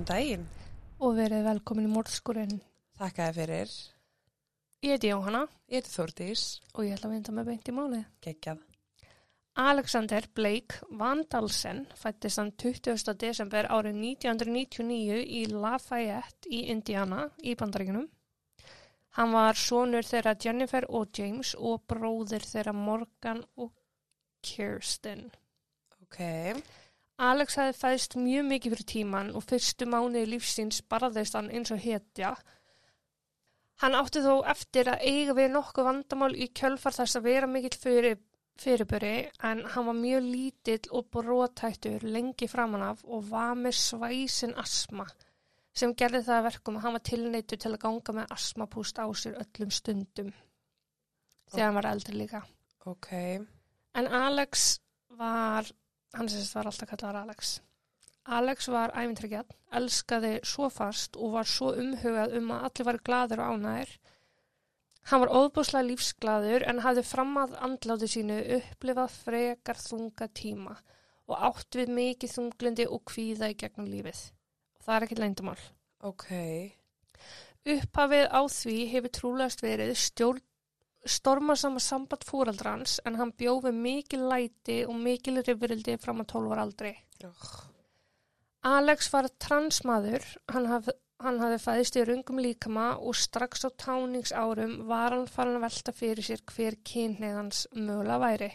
Góðan daginn. og verið velkomin í morðskurinn. Þakka þér fyrir. Ég heiti Jóhanna Ég heiti Þórdís. og ég ætla að vinda með beint í málið. Geggjað. Alexander Blake Van Dalsen fættist hann 20. desember árið 1999 í Lafayette í Indiana í bandaríkunum. Hann var sonur þeirra Jennifer og James og bróðir þeirra Morgan og Kirsten. Ok. Alex hefði fæðist mjög mikið fyrir tíman og fyrstu mánuði lífsins barðist hann eins og hetja. Hann átti þó eftir að eiga við nokkuð vandamál í kjölfar þess að vera mikill fyrir, fyrirböri en hann var mjög lítill og brotættur lengi framan af og var með svæsin asma sem gerði það að verkum að hann var tilneitur til að ganga með asmapúst á sér öllum stundum þegar hann var eldri líka. Ok. En Alex var, hann sést var alltaf kallar Alex. Alex var æfintryggjall, elskaði svo fast og var svo umhugað um að allir var gladur og ánæðir. Hann var óbúslega lífsglaður en hafði fram að andláti sínu upplifað frekar þunga tíma og átt við mikið þunglindi og kvíða í gegnum lífið. Og það er ekki leyndumál. Ok. Upphafið á því hefur trúlegast verið stjórn stormarsama samband fóraldrans en hann bjóði mikil læti og mikil rifrildi fram að 12 ára aldrei. Oh. Alex var transmaður, hann, haf, hann hafði fæðist í rungum líkama og strax á táningsárum var hann farin að velta fyrir sér hver kynneðans mögulega væri.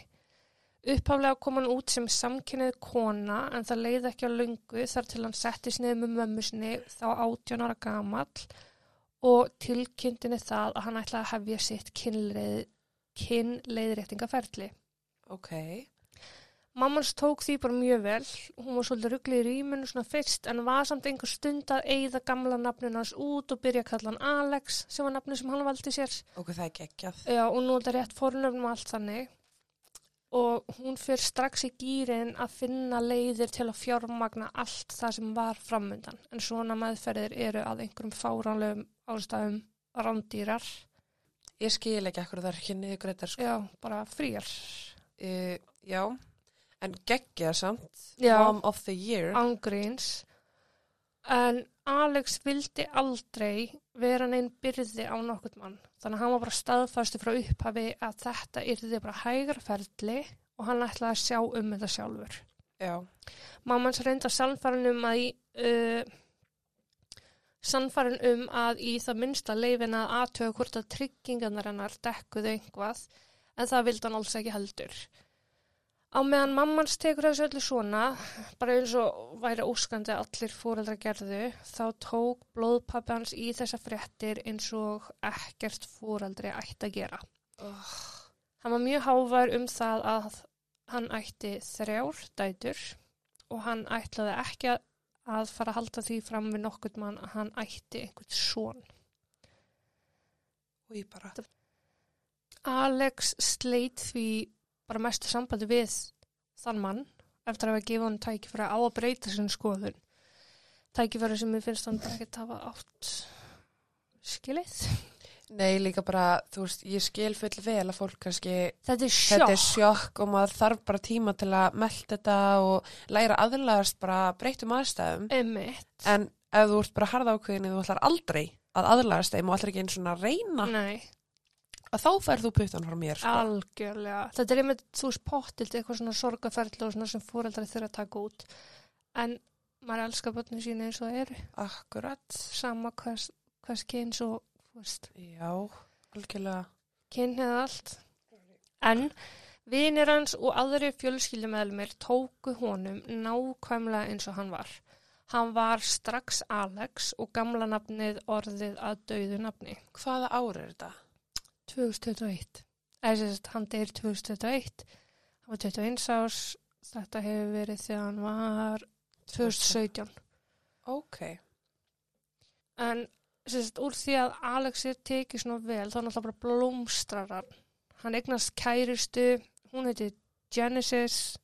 Upphaflega kom hann út sem samkynnið kona en það leiði ekki á lungu þar til hann settist niður með mömmu sinni þá 18 ára gamall og tilkynntinni það að hann ætlaði að hefja sitt kynleið, kynleiðréttingaferli. Ok. Mammans tók því bara mjög vel, hún var svolítið ruggli í rýmunu svona fyrst en var samt einhver stund að eigða gamla nafninu hans út og byrja að kalla hann Alex sem var nafni sem hann valdi sér. Ok, það er geggjað. Já, og nú er þetta rétt fornöfnum allt þannig og hún fyrir strax í gýrin að finna leiðir til að fjármagna allt það sem var framundan en svona meðferðir eru að einhverjum fáránlegum ástæðum rándýrar, Ég skil ekki ekkur er ekki niður greitar sko. já, bara frýjar. Uh, já. En geggjað samt. Já. Mom of the year. ángríns en Alex vildi aldrei vera neinn byrði á nokkurt mann þannig að hann var bara staðfæstu frá upphafi að þetta yrði bara hægarferðli og hann ætlaði að sjá um þetta sjálfur Já. Mammans reynda sannfærin um að uh, sannfærin um að í það minnsta leifin að aðtöga hvort að tryggingarnar hennar dekkuðu einhvað en það vildi hann alls ekki heldur Á meðan mammans tekur þessu öllu svona, bara eins og væri óskandi að allir fóreldra gerðu, þá tók blóðpappi hans í þessa fréttir eins og ekkert fóreldri ætti að gera. Oh. Hann var mjög hávar um það að hann ætti þrjár dætur og hann ætlaði ekki að- fara að halda því fram við nokkurt mann að hann ætti einhvern són. Og ég bara. Alex sleit því bara mestu sambandi við þann mann eftir að hafa gefið hann tækifæri á að breyta sinni skoðun. Tækifæri sem ég finnst hann ekki hafa átt skilið. Nei, líka bara, þú veist, ég skil full vel að fólk kannski, Þetta er þetta er sjokk. sjokk og maður þarf bara tíma til að melda þetta og læra aðlagast bara breytum aðstæðum. Emmitt. En ef þú ert bara harða ákveðin þú ætlar aldrei að aðlagast þeim og ætlar ekki einu svona að reyna Nei, að þá færð þú puttan frá mér sko. algjörlega. Þetta er einmitt, þú veist, pottilt eitthvað svona sorgaferðli og svona sem fóreldri þurfa að taka út. En maður elskar börnum sína eins og það eru. Akkurat. Sama hvers, hvers kyns og, veist, Já, algjörlega. kynið allt. En vinir hans og aðri fjölskyldumæðlumir tóku honum nákvæmlega eins og hann var. Hann var strax Alex og gamla nafnið orðið að dauðu nafni. Hvaða ár er þetta? 2021. Eða sem sagt, hann deyr 2021. Hann var 21 árs. Þetta hefur verið þegar hann var 2017. Ok. En sagt, úr því að Alex er tekið svona vel, þá er náttúrulega bara blómstrar hann. Hann eignast kæristu, hún heiti Genesis.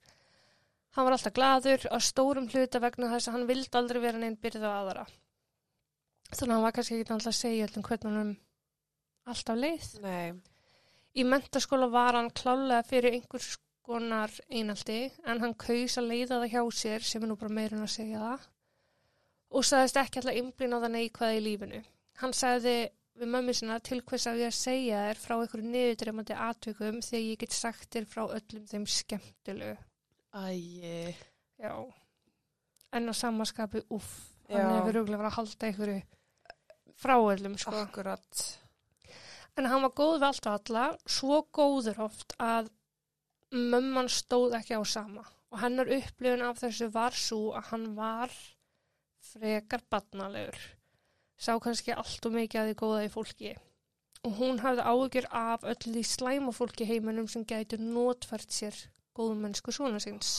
Hann var alltaf gladur á stórum hluta vegna þess að hann vildi aldrei vera neinn byrða á aðra. Þannig að hann var kannski ekki alltaf að segja öllum hvernig hann alltaf leið. Nei. Í mentaskóla var hann klálega fyrir einhvers konar einaldi en hann kaus að leiða það hjá sér sem er nú bara meirinn að segja það og sagðist ekki alltaf einblín á það neikvæða í lífinu. Hann sagði við mömmu sinna til hvers að ég að segja þér frá einhverju niðurdreymandi atvikum þegar ég get sagt þér frá öllum þeim skemmtilegu. Æi. Já. En á samaskapi, uff, hann hefur rúglega verið að halda einhverju frá öllum, sko. Akkurat. En hann var góð við allt og alla, svo góður oft að mömman stóð ekki á sama. Og hennar upplifun af þessu var svo að hann var frekar badnalegur. Sá kannski allt og mikið að því góða í fólki. Og hún hafði áhugjur af öll því slæma fólki heiminum sem gæti notfært sér góðmennsku svona síns.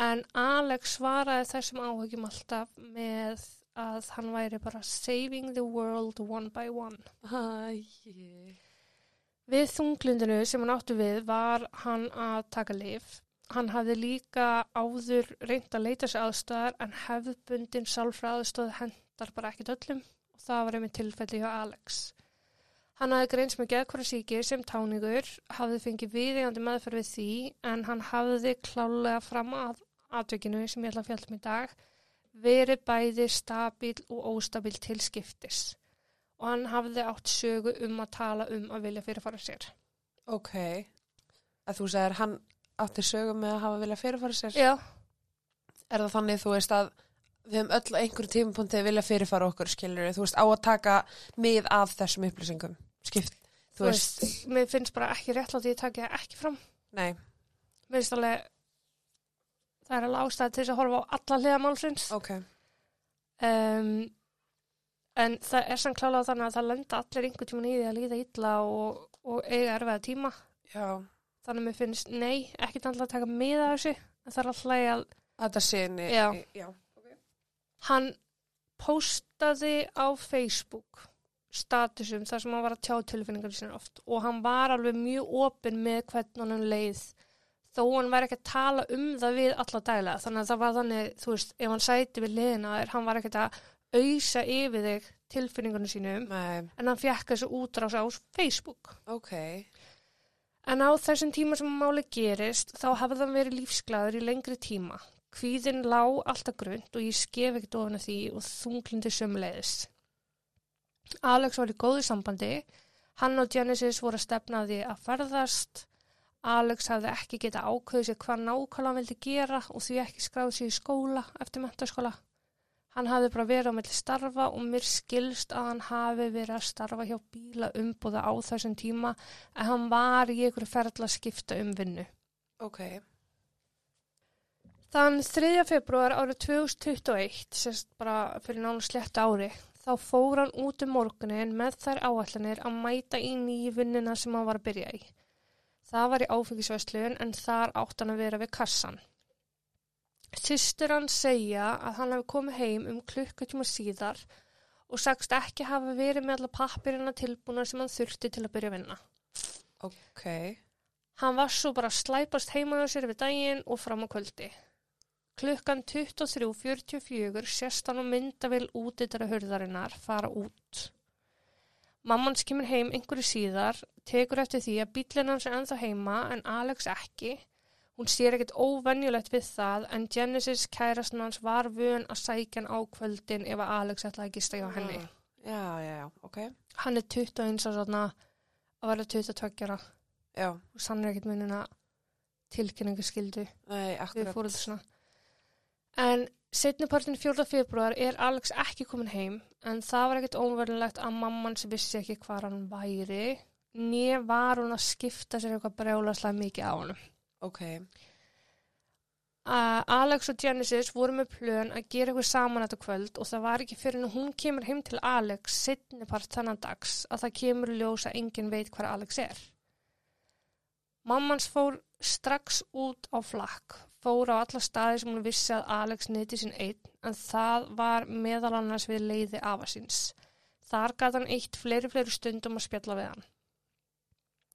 En Alex svaraði þessum áhugjum alltaf með að hann væri bara saving the world one by one. Æi. Við þunglindinu sem hann áttu við var hann að taka lif. Hann hafði líka áður reynd að leita sér aðstöðar en hefðbundin sálfra aðstöð hendar bara ekkit öllum og það var einmitt tilfelli hjá Alex. Hann hafði greins með geðkvara síki sem táningur, hafði fengið viðeigandi meðferð við því en hann hafði klálega fram að atveikinu sem ég ætla að fjalla um í dag verið bæði stabíl og óstabíl til skiptis og hann hafði átt sögu um að tala um að vilja fyrirfara sér. Ok. Að þú segir, hann átti sögum með að hafa vilja fyrirfara sér. Já, Er það þannig, þú veist, að við höfum öll á einhverju tímapunkti vilja fyrirfara okkur, skilur þú veist, á að taka mið af þessum upplýsingum. Skipt, þú, þú veist, mér finnst bara ekki rétt að ég taki það ekki fram. Nei, Mér finnst alveg, það er alveg ástæði til þess að horfa á alla hliða málsins. ok. Um, en það er samt klálega þannig að það lenda allir einhvern tíman í því að líða illa og, og eiga erfiða tíma. Já, Þannig að mér finnst, nei, ekki alltaf að taka þessu. En það er alltaf að þetta sinni. Já. Já. hann postaði á Facebook statusum þar sem hann var að tjá tilfinningar sinni oft og hann var alveg mjög opinn með hvernig hann leið þó hann væri ekki að tala um það við alla daglega þannig að það var þannig, þú veist, ef hann sæti við liðina þér, hann var ekki að auðsa yfir þig tilfinningunum sínum Nei, en hann fekk þessu útrás á Facebook ok. En á þessum tíma sem máli gerist þá hafði hann verið lífsglæður í lengri tíma. Kvíðin lá alltaf grund og ég skef ekkert ofan af því og þunglindi sömuleiðis. Alex var í góðu sambandi, hann og Genesis voru að stefna að því að ferðast. Alex hafði ekki getað ákveðið sér hvað nákvæmlega hann vildi gera og því ekki skráð sér í skóla eftir mentaskóla. Hann hafði bara verið á melli starfa og mér skilst að hann hafi verið að starfa hjá bíla umbúða á þessum tíma en hann var í einhverju ferðla að skipta um vinnu. Ok. Þann 3. februar árið 2021, sérst bara fyrir nánu slett ári, þá fór hann út um morgunin með þær áallanir að mæta í nýju vinnuna sem hann var að byrja í. Það var í áfengisvæslun en þar átt hann að vera við kassan. Systur hann segja að hann hefði komið heim um klukkutíma síðar og sagst ekki hafa verið með alla pappirina tilbúna sem hann þurfti til að byrja að vinna. Ok. Hann var svo bara slæpast heima á sér við daginn og fram á kvöldi. Klukkan 23.44 sérst hann á myndavill útitara hurðarinnar fara út. Mammans kemur heim einhverju síðar, tekur eftir því að bílinn hans er ennþá heima en Alex ekki. Hún sér ekkert óvenjulegt við það en Genesis kærastan hans var vön að sækja hann á kvöldin ef að Alex ætlaði að gista hjá henni. Já, já, já, ok. Hann er 21 og svona að vera 22 ára Já, og sann er ekkert munina tilkynningu skildu. nei, við akkurat. fóruð svona. En setnipartin 4. februar er Alex ekki komin heim en það var ekkert óverðilegt að mamman sem vissi ekki hvað hann væri nýja var hún að skipta sér eitthvað brjálaslega mikið á honum. Ok. Uh, Alex og Genesis voru með plön að gera eitthvað saman þetta kvöld og það var ekki fyrir en hún kemur heim til Alex setnipart þannan dags að það kemur ljós að enginn veit hvað Alex er. Mammans fór strax út á flakk, fór á alla staði sem hún vissi að Alex neyti sín einn, en það var meðal annars við leiði afasins. Þar gæti hann eitt fleiri fleiri stundum að spjalla við hann.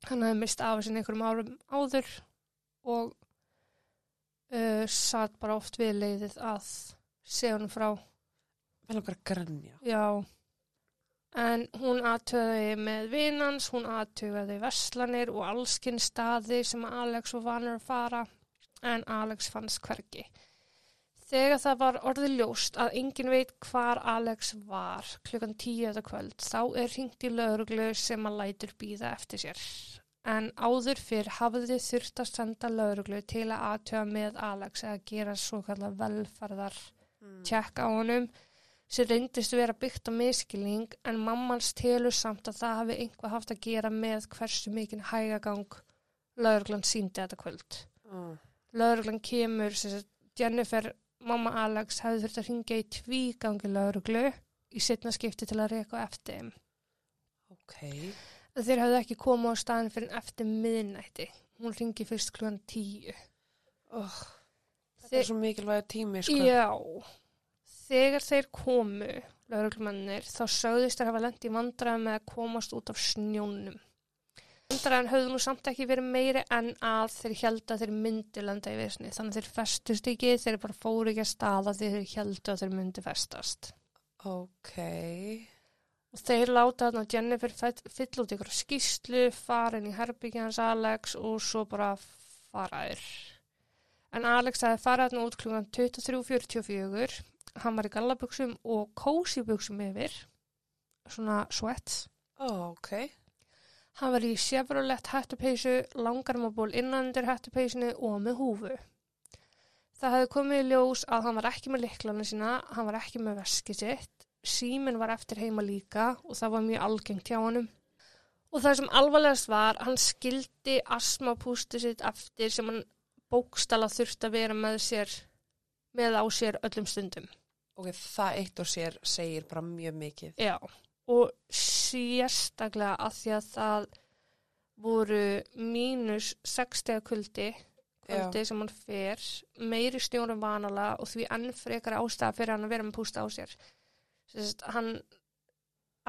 Hann hefði mist afasinn einhverjum árum áður og uh, satt bara oft við leiðið að segja hann frá. Vel okkar að grænja. Já, en hún aðtöði með vinans, hún aðtöði verslanir og allskinn staði sem Alex var vanur að fara, en Alex fannst hvergi. Þegar það var orðið ljóst að engin veit hvar Alex var klukkan tíu þetta kvöld, þá er hringt í lauruglu sem að lætur býða eftir sér. En áður fyrr hafði þurft að senda lauruglu til að aðtöða með Alex eða gera svo kallar velferðar Mm. tjekk á honum sem reyndist vera byggt á miskilning en mammans telur samt að það hafi einhvað haft að gera með hversu mikinn hægagang lauruglan síndi þetta kvöld. Mm. Lauruglan kemur, Jennifer, mamma Alex, hefði þurft að ringja í tvígangi lauruglu í setna skipti til að reyka eftir þeim. Ok. En þeir hefði ekki komið á staðin fyrir eftir miðnætti. Hún ringi fyrst klukkan tíu. Oh, þetta Þe- er svo mikilvæg tími, sko. Já, þegar þeir komu, lauruglumennir, þá sögðist þeir hafa lent í vandræði með að komast út af snjónum. Vandræðin höfðu nú samt ekki verið meiri en að þeir held að þeir myndi lenda í visni. Þannig að þeir festust ekki, þeir bara fóru ekki að staða því þeir held að þeir myndi festast. Ok. Og þeir láta þarna Jennifer fylla út ykkur skýslu, fara inn í herbyggja hans Alex og svo bara fara þér. En Alex hefði farið þarna út klukkan 23.44, hann var í gallabuxum og kósibuxum yfir, svona sweats. Oh, ok. Hann var í Chevrolet hættupeysu, langarmaból innanundir hættupeysinu og með húfu. Það hefði komið í ljós að hann var ekki með liklana sína, hann var ekki með veski sitt, síminn var eftir heima líka og það var mjög algengt hjá honum. Og það sem alvarlegast var, hann skildi asmapústi sitt eftir sem hann bókstala þurfti að vera með sér, með á sér öllum stundum. Ok, það eitt og sér segir bara mjög mikið. Já, og sérstaklega að því að það voru mínus 60 kuldi, kuldi sem hann fer, meiri snjórum vanalega og því enn frekar ástæða fyrir hann að vera með pústa á sér. Sest, hann,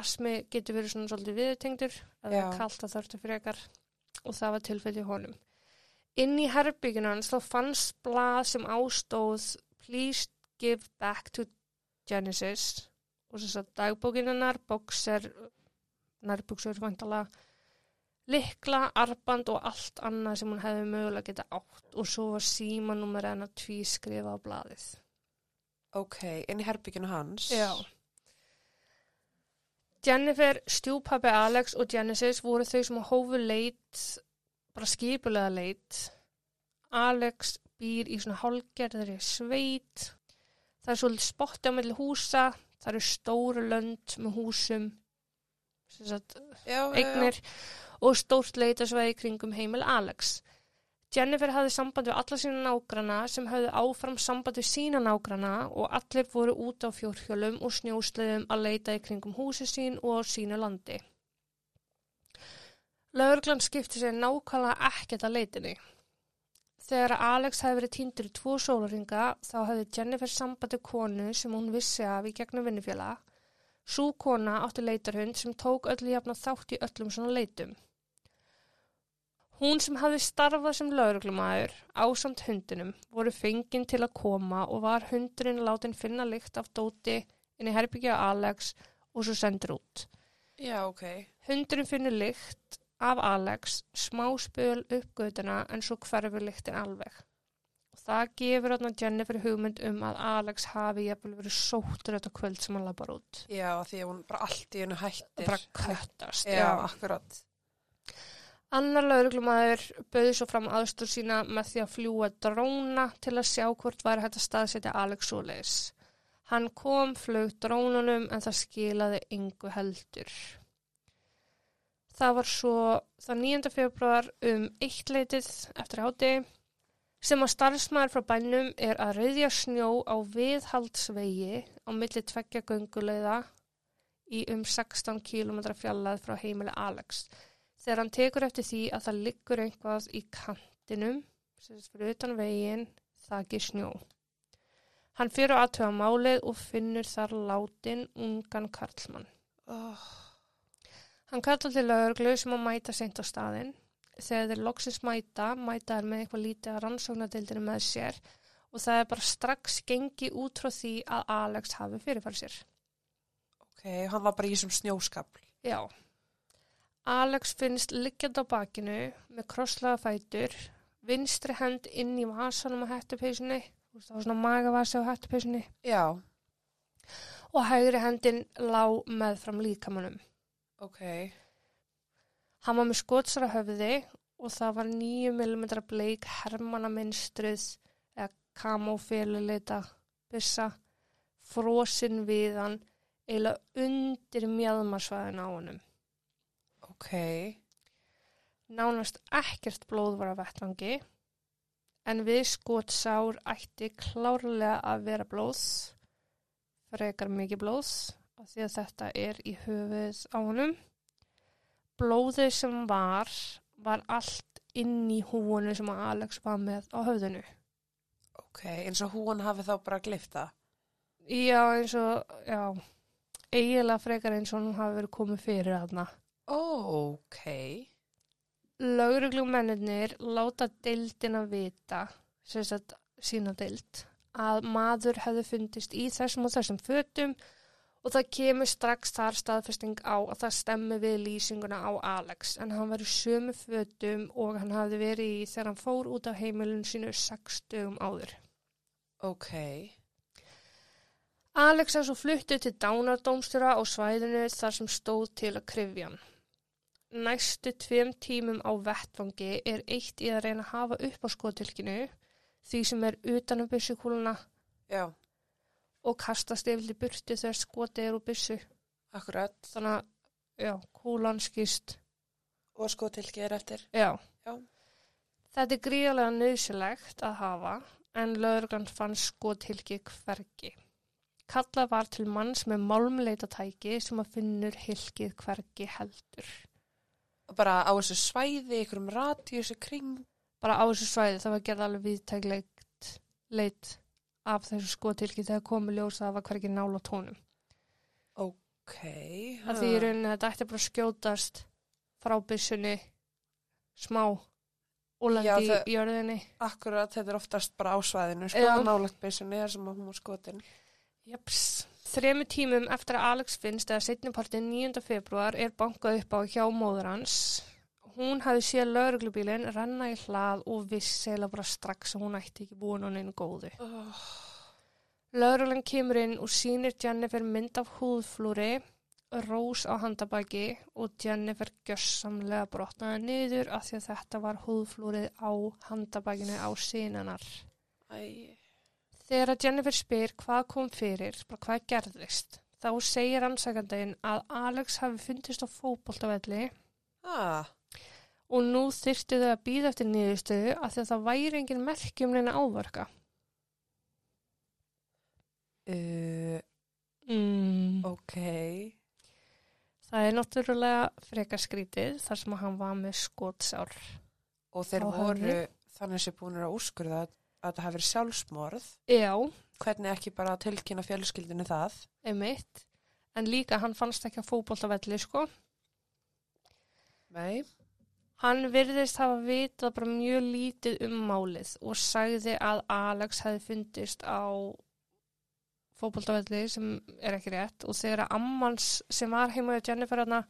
asmi getur verið svona svolítið viðtengdur, að það Já. er kallt að þörftu frekar og það var tilfelli honum. Inn í herbygginu hans þá fannst blað sem ástóð Please give back to Genesis og þess að dagbókinunnar, boxer, nærbuksur, vantala, likla, arband og allt annað sem hún hefði mögulega geta átt og svo var símanúmer en að tvískrifa á blaðið. Ok, inn í herbygginu hans. Já. Jennifer, stjúpappi Alex og Genesis voru þau sem hófu leit, bara skipulega leit. Alex býr í svona hálgerðari sveit. Það er svolítið spotti á milli húsa. Það eru stóru lönd með húsum, sagt, Já, já, eignir og stórt leitasvæði kringum heimil Alex. Jennifer hafði samband við alla sína nágrana sem hafði áfram samband við sína nágrana og allir voru út á fjórhjölum og snjósleiðum að leita í kringum húsi sín og á sínu landi. Laurglann skipti sér nákvæmlega ekkert að leitinni. Þegar Alex hefði verið týndur í tvo sólaringa þá hefði Jennifer sambandi konu sem hún vissi af í gegnum vinnufjöla. Sú kona átti leitarhund sem tók öllu jafna þátt í öllum svona leitum. Hún sem hafði starfað sem lauruglumæður ásamt hundinum voru fenginn til að koma og var hundurinn látin finna lykt af dóti inn í herbyggja Alex og svo sendur út. Já, ok. Hundurinn finnur lykt af Alex, smá spöl upp göduna en svo hverfur lyktin alveg. Og það gefur þarna Jennifer hugmynd um að Alex hafi jafnvel verið sóttur þetta kvöld sem hann labar út. Já, því að hún bara allt í hennu hættir. Bara köttast. Já, akkurat. Annar lauruglumæður bauði svo fram aðstór sína með því að fljúa dróna til að sjá hvort væri hægt að staðsetja Alex Solis. Hann kom, flög drónunum en það skilaði yngu heldur. Það var svo það 9. februar um eitt leitið eftir háti sem að starfsmæður frá bænum er að reyðja snjó á viðhaldsvegi á milli tveggja gönguleiða í um 16 km fjallað frá heimili Alex þegar hann tekur eftir því að það liggur einhvað í kantinum, sem sagt fyrir utan veginn, þakir snjó. Hann fyrir að aðtöga málið og finnur þar látin ungan karlmann. Oh, Hann kallar til lögreglu sem að mæta seint á staðinn. Þegar þeir loksins mæta, mæta er með eitthvað lítið að rannsóknadildinu með sér og það er bara strax gengi út frá því að Alex hafi fyrirfæri sér. ok, hann var bara í þessum snjóskapl. Já. Alex finnst liggjandi á bakinu með krosslaða fætur, vinstri hend inn í vasanum á hættupeysunni Þú veist, það var svona magavasi á hættupeysunni Já, og hægri hendin lá með fram líkamannum. ok. Hann var með skotsara höfði og það var 9 mm bleik hermannaminstrið eða kamóféluleita byssa frosinn við hann eila undir mjadmarsvæðin á honum. Ok, Nánast ekkert blóð var á vettvangi en við skotsár ætti klárlega að vera blóð, frekar mikið blóð af því að þetta er í höfuð á honum. Blóðið sem var, var allt inn í húinu sem að Alex var með á höfðinu. ok. Eins og hún hafi þá bara glift það. Já, eins og, já, eiginlega frekar eins og hún hafi verið komið fyrir þarna. Ok. Lauruglumennir láta deildina vita, sem sagt sína deild, að maður hefði fundist í þessum og þessum fötum og það kemur strax þar staðfesting á að það stemmi við lýsinguna á Alex en hann var í sömu fötum og hann hafði verið í þegar hann fór út af heimilun sínu sex dögum áður. Ok. Alex er svo fluttu til dánardómstjóra á svæðinu þar sem stóð til að krifja hann. Næstu tveim tímum á vettvangi er eitt í að reyna að hafa upp á skotilkinu því sem er utanum byssukúluna Já, og kastast yfir í burti þegar skoti er úr byssu. akkurat. Þannig að, já, kúlan skýst. Og skotilki er eftir. Já. Já. Þetta er gríðarlega nöðsilegt að hafa en lögurgan fann skotilki hvergi. Kallað var til manns með málmleitatæki sem að finnur hilkið hvergi heldur. Bara á þessu svæði, ykkur um radíusi kring. Bara á þessu svæði það var gerð alveg viðtæklegt leit af þessu skotilki þegar komu ljós að það var hvergi nála tónum. Ok. Það því í rauninni þetta ætti bara skjótast frá byssunni smá og lendi Já, í jörðinni. Akkurat, þetta er oftast bara á svæðinu, sko, Já. nálagt beysunni, þar sem hún var skotin. Japs. Þremu tímum eftir að Alex finnst eða setnipartin 9. februar er bankað upp á hjá móður hans. Hún hafi séð lauruglubílinn renna í hlað og vissi eða bara strax að hún ætti ekki búin á neinu góðu. Oh. Lauruglan kemur inn og sýnir Jennifer mynd af húðflúri, rós á handabæki og Jennifer gjössamlega brotnaði niður af því að þetta var húðflúrið á handabækinu á sínanar. Æ, Þegar að Jennifer spyr hvað kom fyrir, bara hvað gerðist, þá segir ansakandaginn að Alex hafi fundist á fótboltavelli ah, og nú þyrftu þau að býða eftir niðurstöðu af því að það væri engin merkjum neina áverka. uh, Mm. ok. Það er náttúrulega frekar skrítið þar sem að hann var með skótsár. Og þeir voru þannig sem búin að úrskurða að, að það hafi verið sjálfsmorð. Já, Hvernig ekki bara að tilkynna fjölskyldinu það? einmitt. En líka hann fannst ekki að fótboltavelli, sko. Nei. Hann virðist hafa vitað bara mjög lítið um málið og sagði að Alex hefði fundist á fótboltavelli sem er ekki rétt og þegar að ammans sem var heima hjá Jennifer hana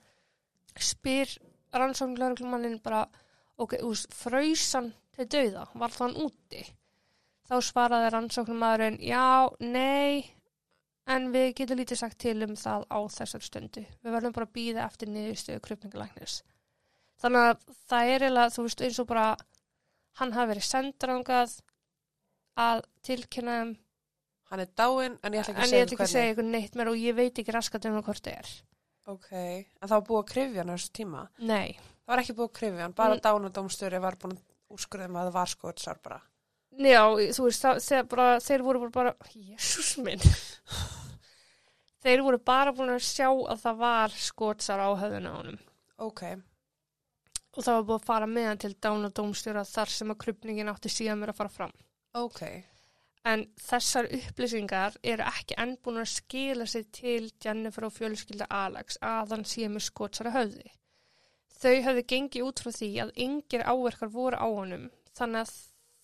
spyr rannsóknlörglumannin bara ok, ús, fröysan til dauða, var þann úti? Þá svaraði rannsóknumæðurinn já, nei, en við getum lítið sagt til um það á þessar stundu. Við verðum bara að býða eftir niðurstöðu krupningalæknis. Þannig að það er eiginlega, þú veist, eins og bara hann hafi verið sendrangað að tilkynna þeim Hann er dáinn, en ég ætla ekki en að ég segja ætla ekki að segja ykkur neitt mér og ég veit ekki raskat um hvort það er. Ok, en það var búið að krifja hann þessu tíma. Nei, Það var ekki búið að krifja hann, bara Mm. mm. dánadómstöri var búin að úrskurða um að það var skotsár bara. já, þú veist, það, bara, þeir voru bara, jésús minn. þeir voru bara búin að sjá að það var skotsar á höfðuna á honum. Ok, Og það var búin að fara með hann til dánadómstjóra þar sem að krupningin átti síðan mér að fara fram. ok. En þessar upplýsingar eru ekki enn búin að skila sig til Jennifer og fjölskylda Alex að hann sé með skotsara höfði. Þau höfðu gengið út frá því að yngir áverkar voru á honum þannig að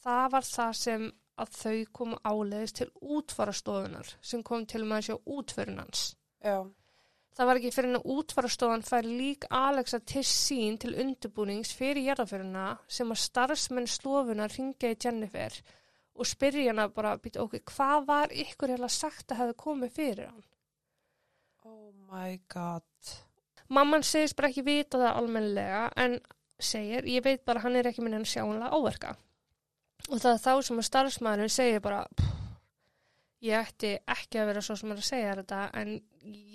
það var það sem að þau komu áleiðis til útfarastofunar sem kom til með að sjá útförun hans. Já, Það var ekki fyrir en að útfarastofan fær lík Alexa til sín til undirbúnings fyrir jarðaföruna sem að starfsmenn slofuna ringja í Jennifer og spyrja hana bara, býta, ok, hvað var ykkur heila sagt að hefði komið fyrir hann? Oh my god. Mamman segist bara ekki vita það almennilega en segir, ég veit bara hann er ekki minn en sjáanlega áverka. Og það er þá sem að starfsmæðurinn segir bara, "Pff, ég ætti ekki að vera svo sem er að segja þetta en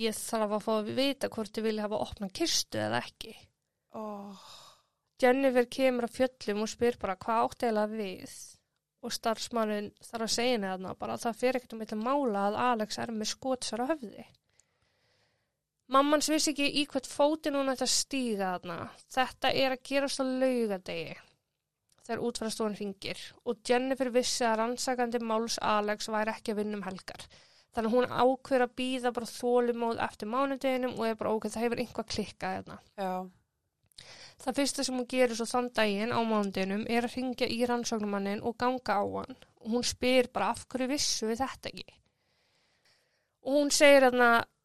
ég þarf að fá að vita hvort þið vilja hafa opnað kistu eða ekki. Oh. Jennifer kemur á fjöllum og spyr bara hvað átt eiginlega við og starfsmæðurinn þarf að segja þarna bara að það fyrir ekkert um eitthvað mála að Alex er með skotsar á höfði. Mammans vissi ekki í hvert fóti núna þetta stíga þarna. Þetta er að gerast á laugadegi þegar útfærastofan ringir og Jennifer vissi að rannsakandi máls Alex væri ekki að vinna um helgar. Þannig hún ákveður að býða bara þólimóð eftir mánudeginum og er bara ókveð það hefur einhvað klikkað þarna. Já. Það fyrsta sem hún gerir svo þann daginn á mánudeginum er að ringja í rannsóknumannin og ganga á hann og hún spyr bara af hverju vissu við þetta ekki. Og hún segir að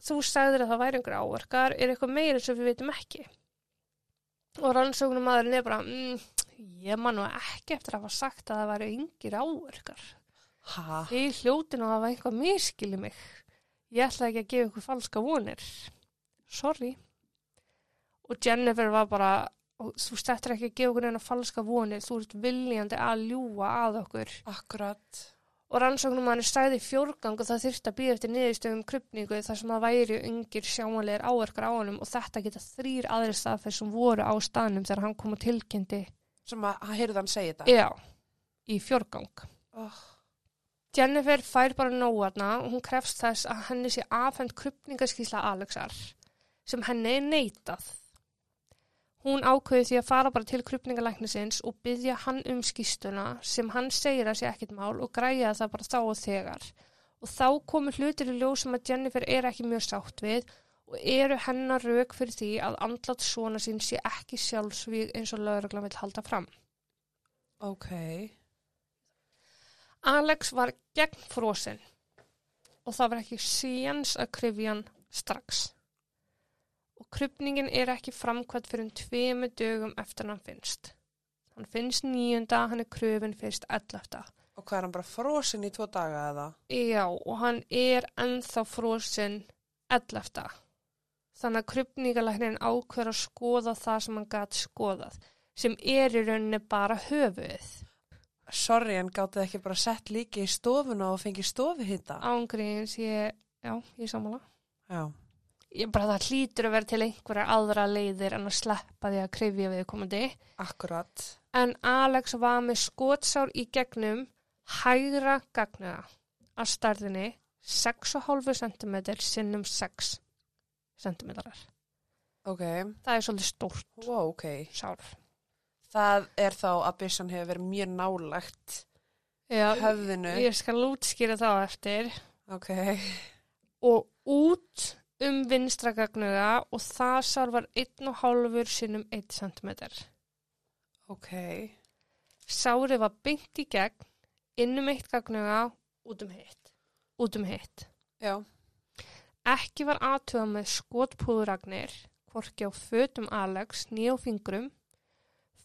þú sagðir að það væri einhver áverkar, er eitthvað meira sem við veitum ekki. Og rannsóknumadurinn er bara, mm, ég man nú ekki eftir að hafa sagt að það væri yngir áverkar. Ha? Þið hljóti nú að hafa einhvað miskili mig. Ég ætla ekki að gefa ykkur falska vonir. Sorry. Og Jennifer var bara, þú stættir ekki að gefa ykkur eina falska vonir, þú ert viljandi að ljúa að okkur. Akkurat. Og rannsóknum hann er stæði fjórgang og það þurfti að býða eftir niðurstöðum krupningu þar sem það væri yngir sjámanlegar áverkar á honum og þetta geta þrýr aðri staðferð sem voru á staðnum þegar hann kom og tilkynnti. Sem að, heyrði hann segja þetta. Já, í fjórgang. Oh. Jennifer fær bara nóarna og hún krefst þess að henni sé afhend krupningaskísla Alexar sem henni er neitað. Hún ákveði því að fara bara til krupningalæknisins og byggja hann um skýstuna sem hann segir að sé ekkit mál og græja það bara þá og þegar. Og þá komur hlutir í ljós sem að Jennifer er ekki mjög sátt við og eru hennar rauk fyrir því að andlat svona sín sé ekki sjálfsvíð eins og lögreglan vil halda fram. Ok. Alex var gegn frósin og það var ekki síjans að krifja hann strax. Og krypningin er ekki framkvæmt fyrir um tveimu dögum eftir hann finnst. Hann finnst nýjunda, hann er kröfin fyrst ellefta. Og hvað er hann bara frosin í tvo daga eða? Já, og hann er ennþá frósin ellefta. Þannig að krypningalæknin ákveður að skoða það sem hann gæti skoðað, sem er í rauninni bara höfuð. Sorry, en gáttu ekki bara sett líki í stofuna og fengið stofuhitta? Ángríns, ég, já, ég sammála. Já. Ég bara það hlýtur að vera til einhverjar aðra leiðir en að sleppa því að krifja við komandi. Akkurat. En Alex var með skotsár í gegnum hægra gagnuða að starðinni 6,5 cm sinnum 6 cm. Ok. Það er svolítið stórt Wow, ok. sár. Það er þá að byssan hefur verið mjög nálægt Já, höfðinu. ég skal útskýra þá eftir. Ok. Og út um vinstra gagnuða og það sár var 1,5 sinnum 1 cm. Ok. Sárið var beint í gegn, inn um eitt gagnuga, út um hitt. Út um hitt. Já. Ekki var aðtöða með skotpúðuragnir, hvorki á fötum Alex, nýja á fingrum.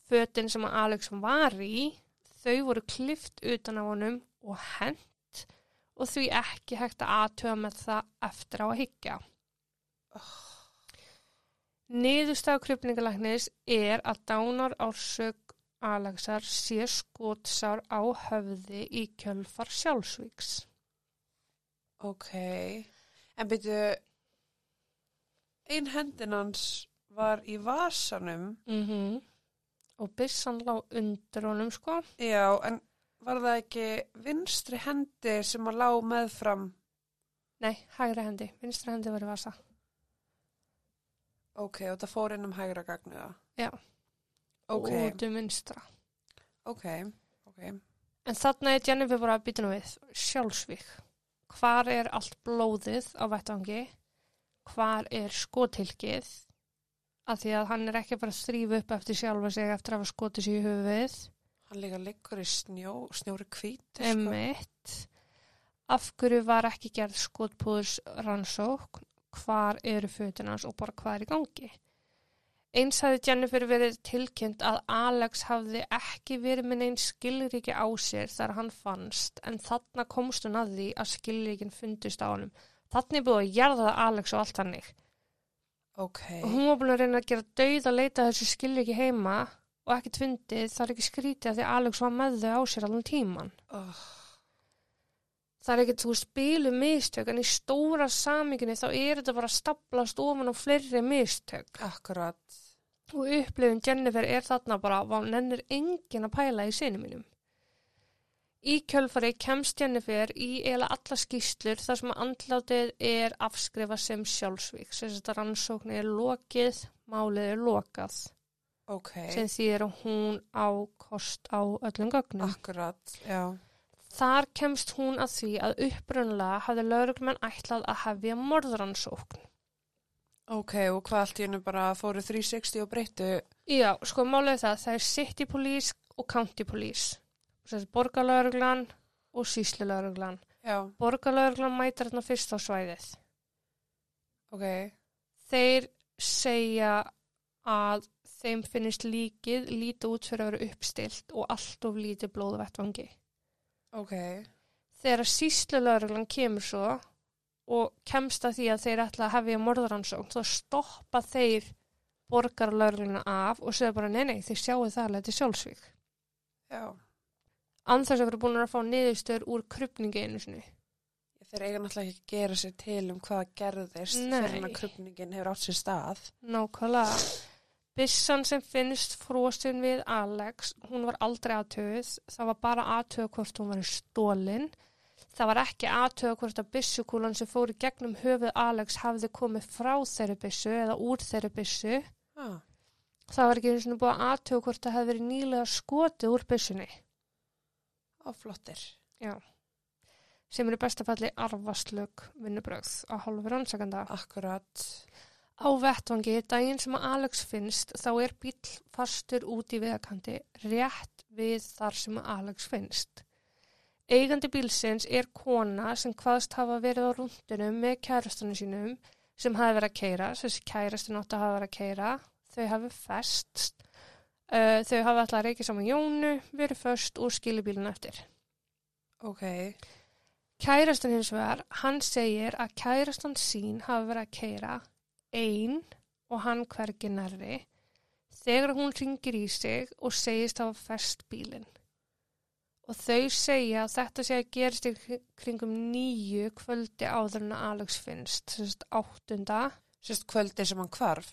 Fötin sem að Alex var í, þau voru klift utan á honum og hent og því ekki hægt að aðtöða með það eftir á að hyggja. Niðurstaf krupningalæknis er að dánar ársök Alexar sé skotsár á höfði í kjölfar sjálfsvíks. Ok. En byrju, ein hendin hans var í vasanum. Mm Og byssan lá undir honum sko. Já, en var það ekki vinstri hendi sem að lá meðfram? Nei, hægra hendi. Vinstra hendi var í vasa. Ok, og það fór inn um hægra gagnuða. Já. Ok, Og út um vinstra. ok, ok. En þarna er Jennifer bara að býta nú við. Sjálfsvík. Hvar er allt blóðið á vettvangi? Hvar er skotilkið? Af því að hann er ekki bara að þrýfa upp eftir sjálfa sig eftir að hafa skotið sér í höfuðið. Hann líka liggur í snjó, snjóri hvít. sko. Emitt. Af hverju var ekki gerð skotpúðurs rannsókn? Hvar eru fötunans og bara hvað er í gangi? Eins hafði Jennifer verið tilkynnt að Alex hafði ekki verið með neinn skilríki á sér þar hann fannst en þarna komst hún að því að skilríkin fundist á honum. Þannig búið að jarða Alex og allt hannig. Ok. Og hún var búin að reyna að gera dauð að leita þessu skilríki heima og ekki tvindið það er ekki skrítið að því Alex var með þau á sér allan tíman. Oh, Það er ekki, þú bílu mistök en í stóra samíkinni þá er þetta bara að staplast ofan á fleiri mistök. akkurat. Og upplifun Jennifer er þarna bara, hvað nennir enginn að pæla í sinni mínum. Í kjölfari kemst Jennifer í eila alla skýslur þar sem andlátið er afskrifa sem sjálfsvík. Sem þetta rannsókn er lokið, málið er lokað. Ok. Sem því er að hún á kost á öllum gögnum. Akkurat, já. Þar kemst hún að því að upprunlega hafði lauruglumenn ætlað að hefja morðrannsókn. Ok, og hvað allt í hennu bara fóru 360 og breyttu? Já, sko er það, það er City Police og County Police. Borgarlauruglan og síslulauruglan. Já, Borgarlauruglan mætir hérna fyrst á svæðið. ok. Þeir segja að þeim finnist líkið lítið út fyrir að vera uppstilt og allt of lítið blóðvettvangi. Ok, Þegar síslulauruglan kemur svo og kemst að því að þeir ætla að hefja morðaransókn, þá stoppa þeir borgarlaurugluna af og segja bara nei, nei, þeir sjáu það alveg til sjálfsvík. já. Anþess að vera búin að fá niðurstöður úr krupningi einu sinni. Þeir eiga náttúrulega ekki að gera sér til um hvað gerðist að krupningin hefur átt sér stað. Nákvæmlega. Bissan sem finnst frósin við Alex, hún var aldrei aðtöð. Það var bara aðtöð hvort hún var stólin. Það var ekki aðtöð hvort að bissukúlan sem fór í gegnum höfuð Alex hafði komið frá þeirri bissu eða úr þeirri bissu. Ah, Það var ekki einu sinni búið að aðtöð hvort það hefði verið nýlega skotið úr bissunni. á flottir. sem eru bestafalli arfaslög vinnubrögð á hálfu rannsakanda. Akkurat. Á vettvangi, daginn sem að Alex finnst, þá er bíl fastur út í vegakanti rétt við þar sem að Alex finnst. Eigandi bílsins er kona sem hvaðst hafa verið á rúndunum með kærastunum sínum sem hafi verið að keira, þessi kærastun átti að hafa verið að keira, þau hafi festst, uh, þau hafi alltaf reykið saman Jónu, verið först og skili bílun eftir. Ok, Kærastan hins vegar, hann segir að kærastan sín hafi verið að keira ein og hann hvergi nærri þegar hún ringir í sig og segist hafa fest bílinn. Og þau segja að þetta sé að gerist í kri- kringum nýju kvöldi áður en að Alex finnst, sérst áttunda. sérst kvöldi sem hann hvarf.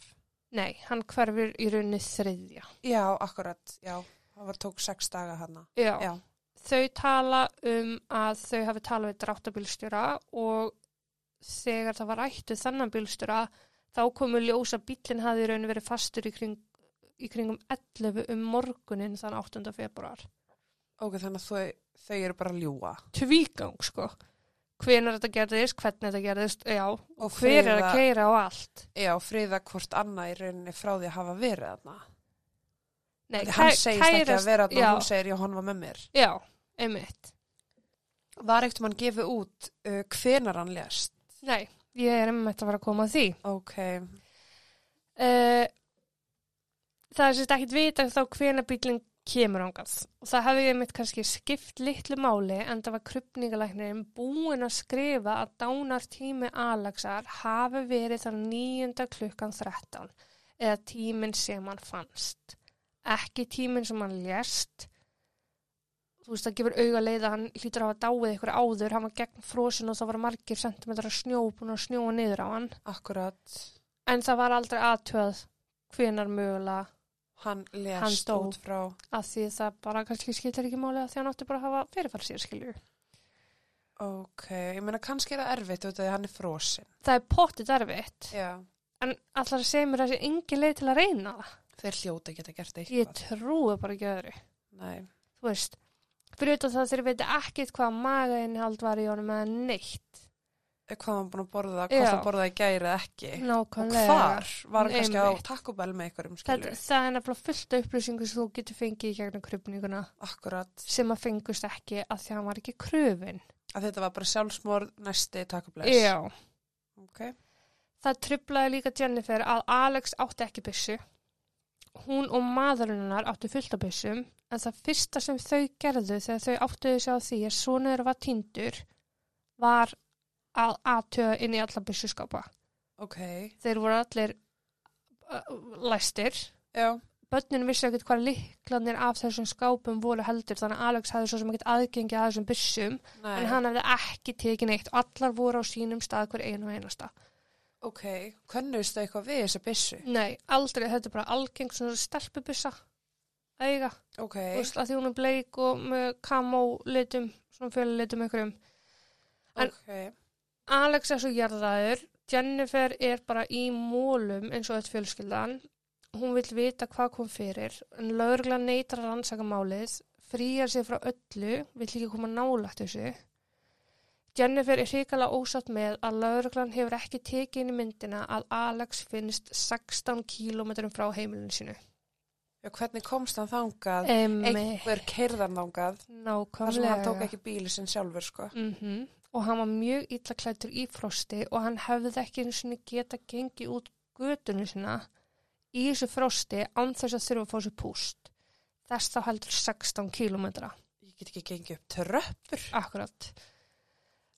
Nei, hann hverfur í rauninni þriðja. Já, akkurat, já. Það var tók sex daga hana. Já. Já, Þau tala um að þau hafi talað við dráttabílstjóra og þegar það var rættu þannan bílstjóra þá komu ljós að bílinn hafi raun verið fastur í, kring, í kringum 11 um morgunin þann 8. februar. ok, þannig að þau, þau eru bara að ljúa. Tvígang sko. Hvenar þetta gerðist, hvernig þetta gerðist, já, og hver er að friða- keira á allt. Já, friða hvort annað í rauninni frá því að hafa verið þarna. Nei, Því hann segist ekki kærast- að vera já, og hún segir, já, hann var með mér. Já, einmitt. Var eitt mann gefið út uh, hvenar hann lést? Nei, ég er einmitt að fara að koma að því. Ok, Uh, það er sérst ekkit vita þá hvena bílinn kemur ángað og það hefði ég mitt kannski skipt litlu máli en það var krupningalæknirinn búin að skrifa að dánartími Alexar hafi verið þar nýjunda klukkan 13 eða tíminn sem hann fannst. Ekki tíminn sem hann lést þú veist það gefur auga leið að hann hlýtur að hafa dáið ykkur áður hann var gegn frosin og það var margir sentimetrar snjó búin að snjóa niður á hann akkurat. En það var aldrei aðtöð hvenar mögulega Hann Hann dó. út frá... að því það bara kannski skiltir ekki máli að því hann átti bara að hafa fyrirfæri sér skilju. Ok, ég meina kannski er það erfitt út af því hann er frosin. Það er pottið erfitt Já. en allar segja mér að það sé engin leið til að reyna það. Þeir hljóta geta gert Ég eitthvað. trúi bara ekki öðru. Nei. Þú veist, utan það þeir veit ekkit hvað magainhald var í honum eða neitt. Hvað hann búin að borða, hvort hann borðaði gæri ekki. Og Nákvæmlega. hvar? Var hann kannski á Bell með einhverjum, Það, það er nefnilega fullt af upplýsingu sem þú getur fengið í gegnum krupninguna Akkurat. sem að fengust ekki að því að hann var ekki kröfin. Að þetta var bara sjálfsmorð næsti Taco Bell. Já. Ok. Það trublaði líka Jennifer að Alex átti ekki byssu hún og maðurinnar áttu fullt af byssum en það fyrsta sem þau gerðu þegar þau áttuðu sig á því að svona þeirra var týndur var að aðtöða inn í alla byssuskápa. ok, Þeir voru allir uh, læstir. já, Bönnin vissi ekkert hvað líklanir af þessum skápum voru heldur þannig að Alex hafði svo sem ekkert aðgengi að þessum byssum nei, en hann hefði ekki tekið neitt og allar voru á sínum stað hver einu og einasta. ok, könnust þau eitthvað við þessa byssu? Nei, aldrei, þetta er bara algeng svona stelpubyssa að eiga. Ok, Þú veist, að því hún er bleik og með kamó litum, svona fjölulitum einhverjum. en- ok, Alex er svo jarðaður, Jennifer er bara í mólum eins og þetta fjölskyldan. Hún vil vita hvað kom fyrir, en lauruglan neytar að rannsaka málið, frýjar sig frá öllu, vill ekki koma nálagt þessu. Jennifer er hrikalega ósatt með að lauruglan hefur ekki tekið inn í myndina að Alex finnst 16 kílómetrum frá heimilinu sínu. Hvernig komst hann þangað? Emmi, Einhver keirðan þangað, þar sem hann tók ekki bíli sinn sjálfur, sko. Mm Og hann var mjög illa klættur í frosti og hann hefði ekki einu sinni geta gengið út götunni sinna í þessu frosti án þess að þurfa að fá sér púst. Þess þá heldur 16 kílómetra. Ég get ekki gengið upp tröppur. Akkurat.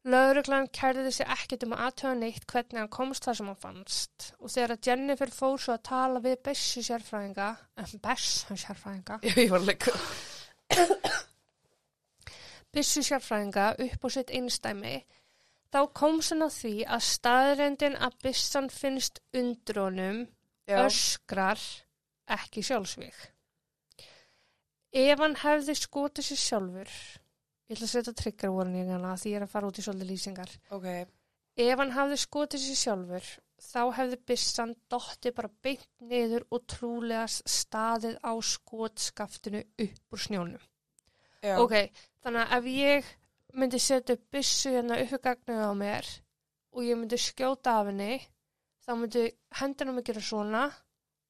Lauruglan kærði sig ekkert um að aðtöða neitt hvernig hann komst þar sem hann fannst og þegar að Jennifer fór svo að tala við bessu sérfræðinga, en bessu sérfræðinga, ég var líka. byssu sérfræðinga upp á sitt einstæmi, þá kom hann að því að staðrendin að byssan finnst undir honum Já, öskrar ekki sjálfsvík. Ef hann hefði skotið sér sjálfur, ég ætla að setja triggerwarningana því ég er að fara út í svolítið lýsingar. ok, Ef hann hefði skotið sér sjálfur, þá hefði byssan dotti bara beint niður og trúlega staðið á skotskaftinu upp úr snjónum. já, Ok, þannig að ef ég myndi setja upp byssu hérna uppi gagnið á mér og ég myndi skjóta af henni, þá myndi hendina mig gera svona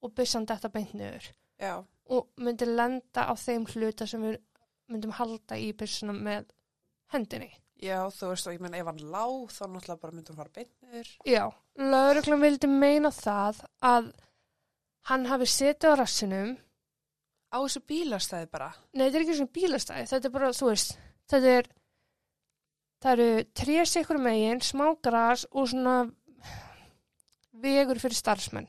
og byssan detta beint niður já, og myndi lenda á þeim hluta sem við myndum halda í byssuna með hendinni. já, þú veist, og ég menn ef hann lág, þá náttúrulega bara myndum fara beinnur. Já, lauruglan vildi meina það að hann hafi setið á rassinum Á þessu bílastæði bara. Nei, þetta er ekki svona bílastæði, þetta er bara, þú veist, þetta er, það eru trés ykkur megin, smá gras og svona vegur fyrir starfsmenn.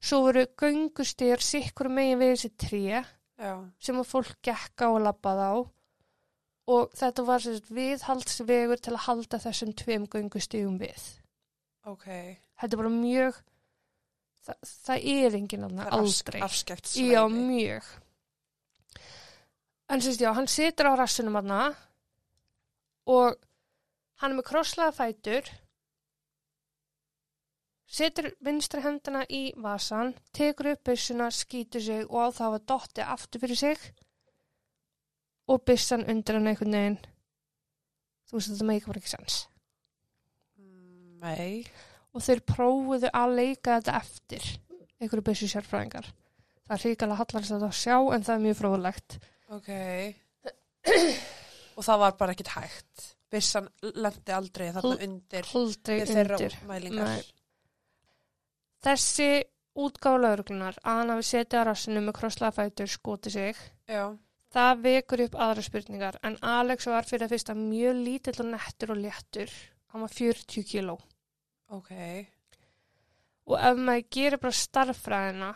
Svo voru göngustir sikkur megin við þessi tré Já, sem að fólk gekk á og labbað á og þetta var sagt viðhaldsvegur til að halda þessum tveim göngustigum við. ok. Þetta er bara mjög, það, það er enginn annað, aldrei. Afskekt Já, mjög. En sérst, já, hann situr á rassunum hann og hann er með krosslaða fætur, setur vinstri hendina í vasan, tekur upp byssuna, skýtur sig og á það var dotti aftur fyrir sig og byssan undir hann einhvern veginn. Þú veist, þetta meikar bara ekki sens. Nei. Og þeir prófuðu að leika þetta eftir einhverju byssu sérfræðingar. Það er hrikalega hallarist að sjá en það er mjög fróðlegt. Ok. og það var bara ekkit hægt. Bissan lendi aldrei þarna undir Aldrei við þeirra undir. mælingar. Nei. Þessi útgáfa lauruglunar að hann hafi setið á rassinu með krosslaða fætur skoti sig, Já, það vekur upp aðra spurningar en Alex var fyrir að fyrsta mjög lítill og nettur og léttur. Hann var 40 kíló. ok. Og ef maður gerir bara starffræðina,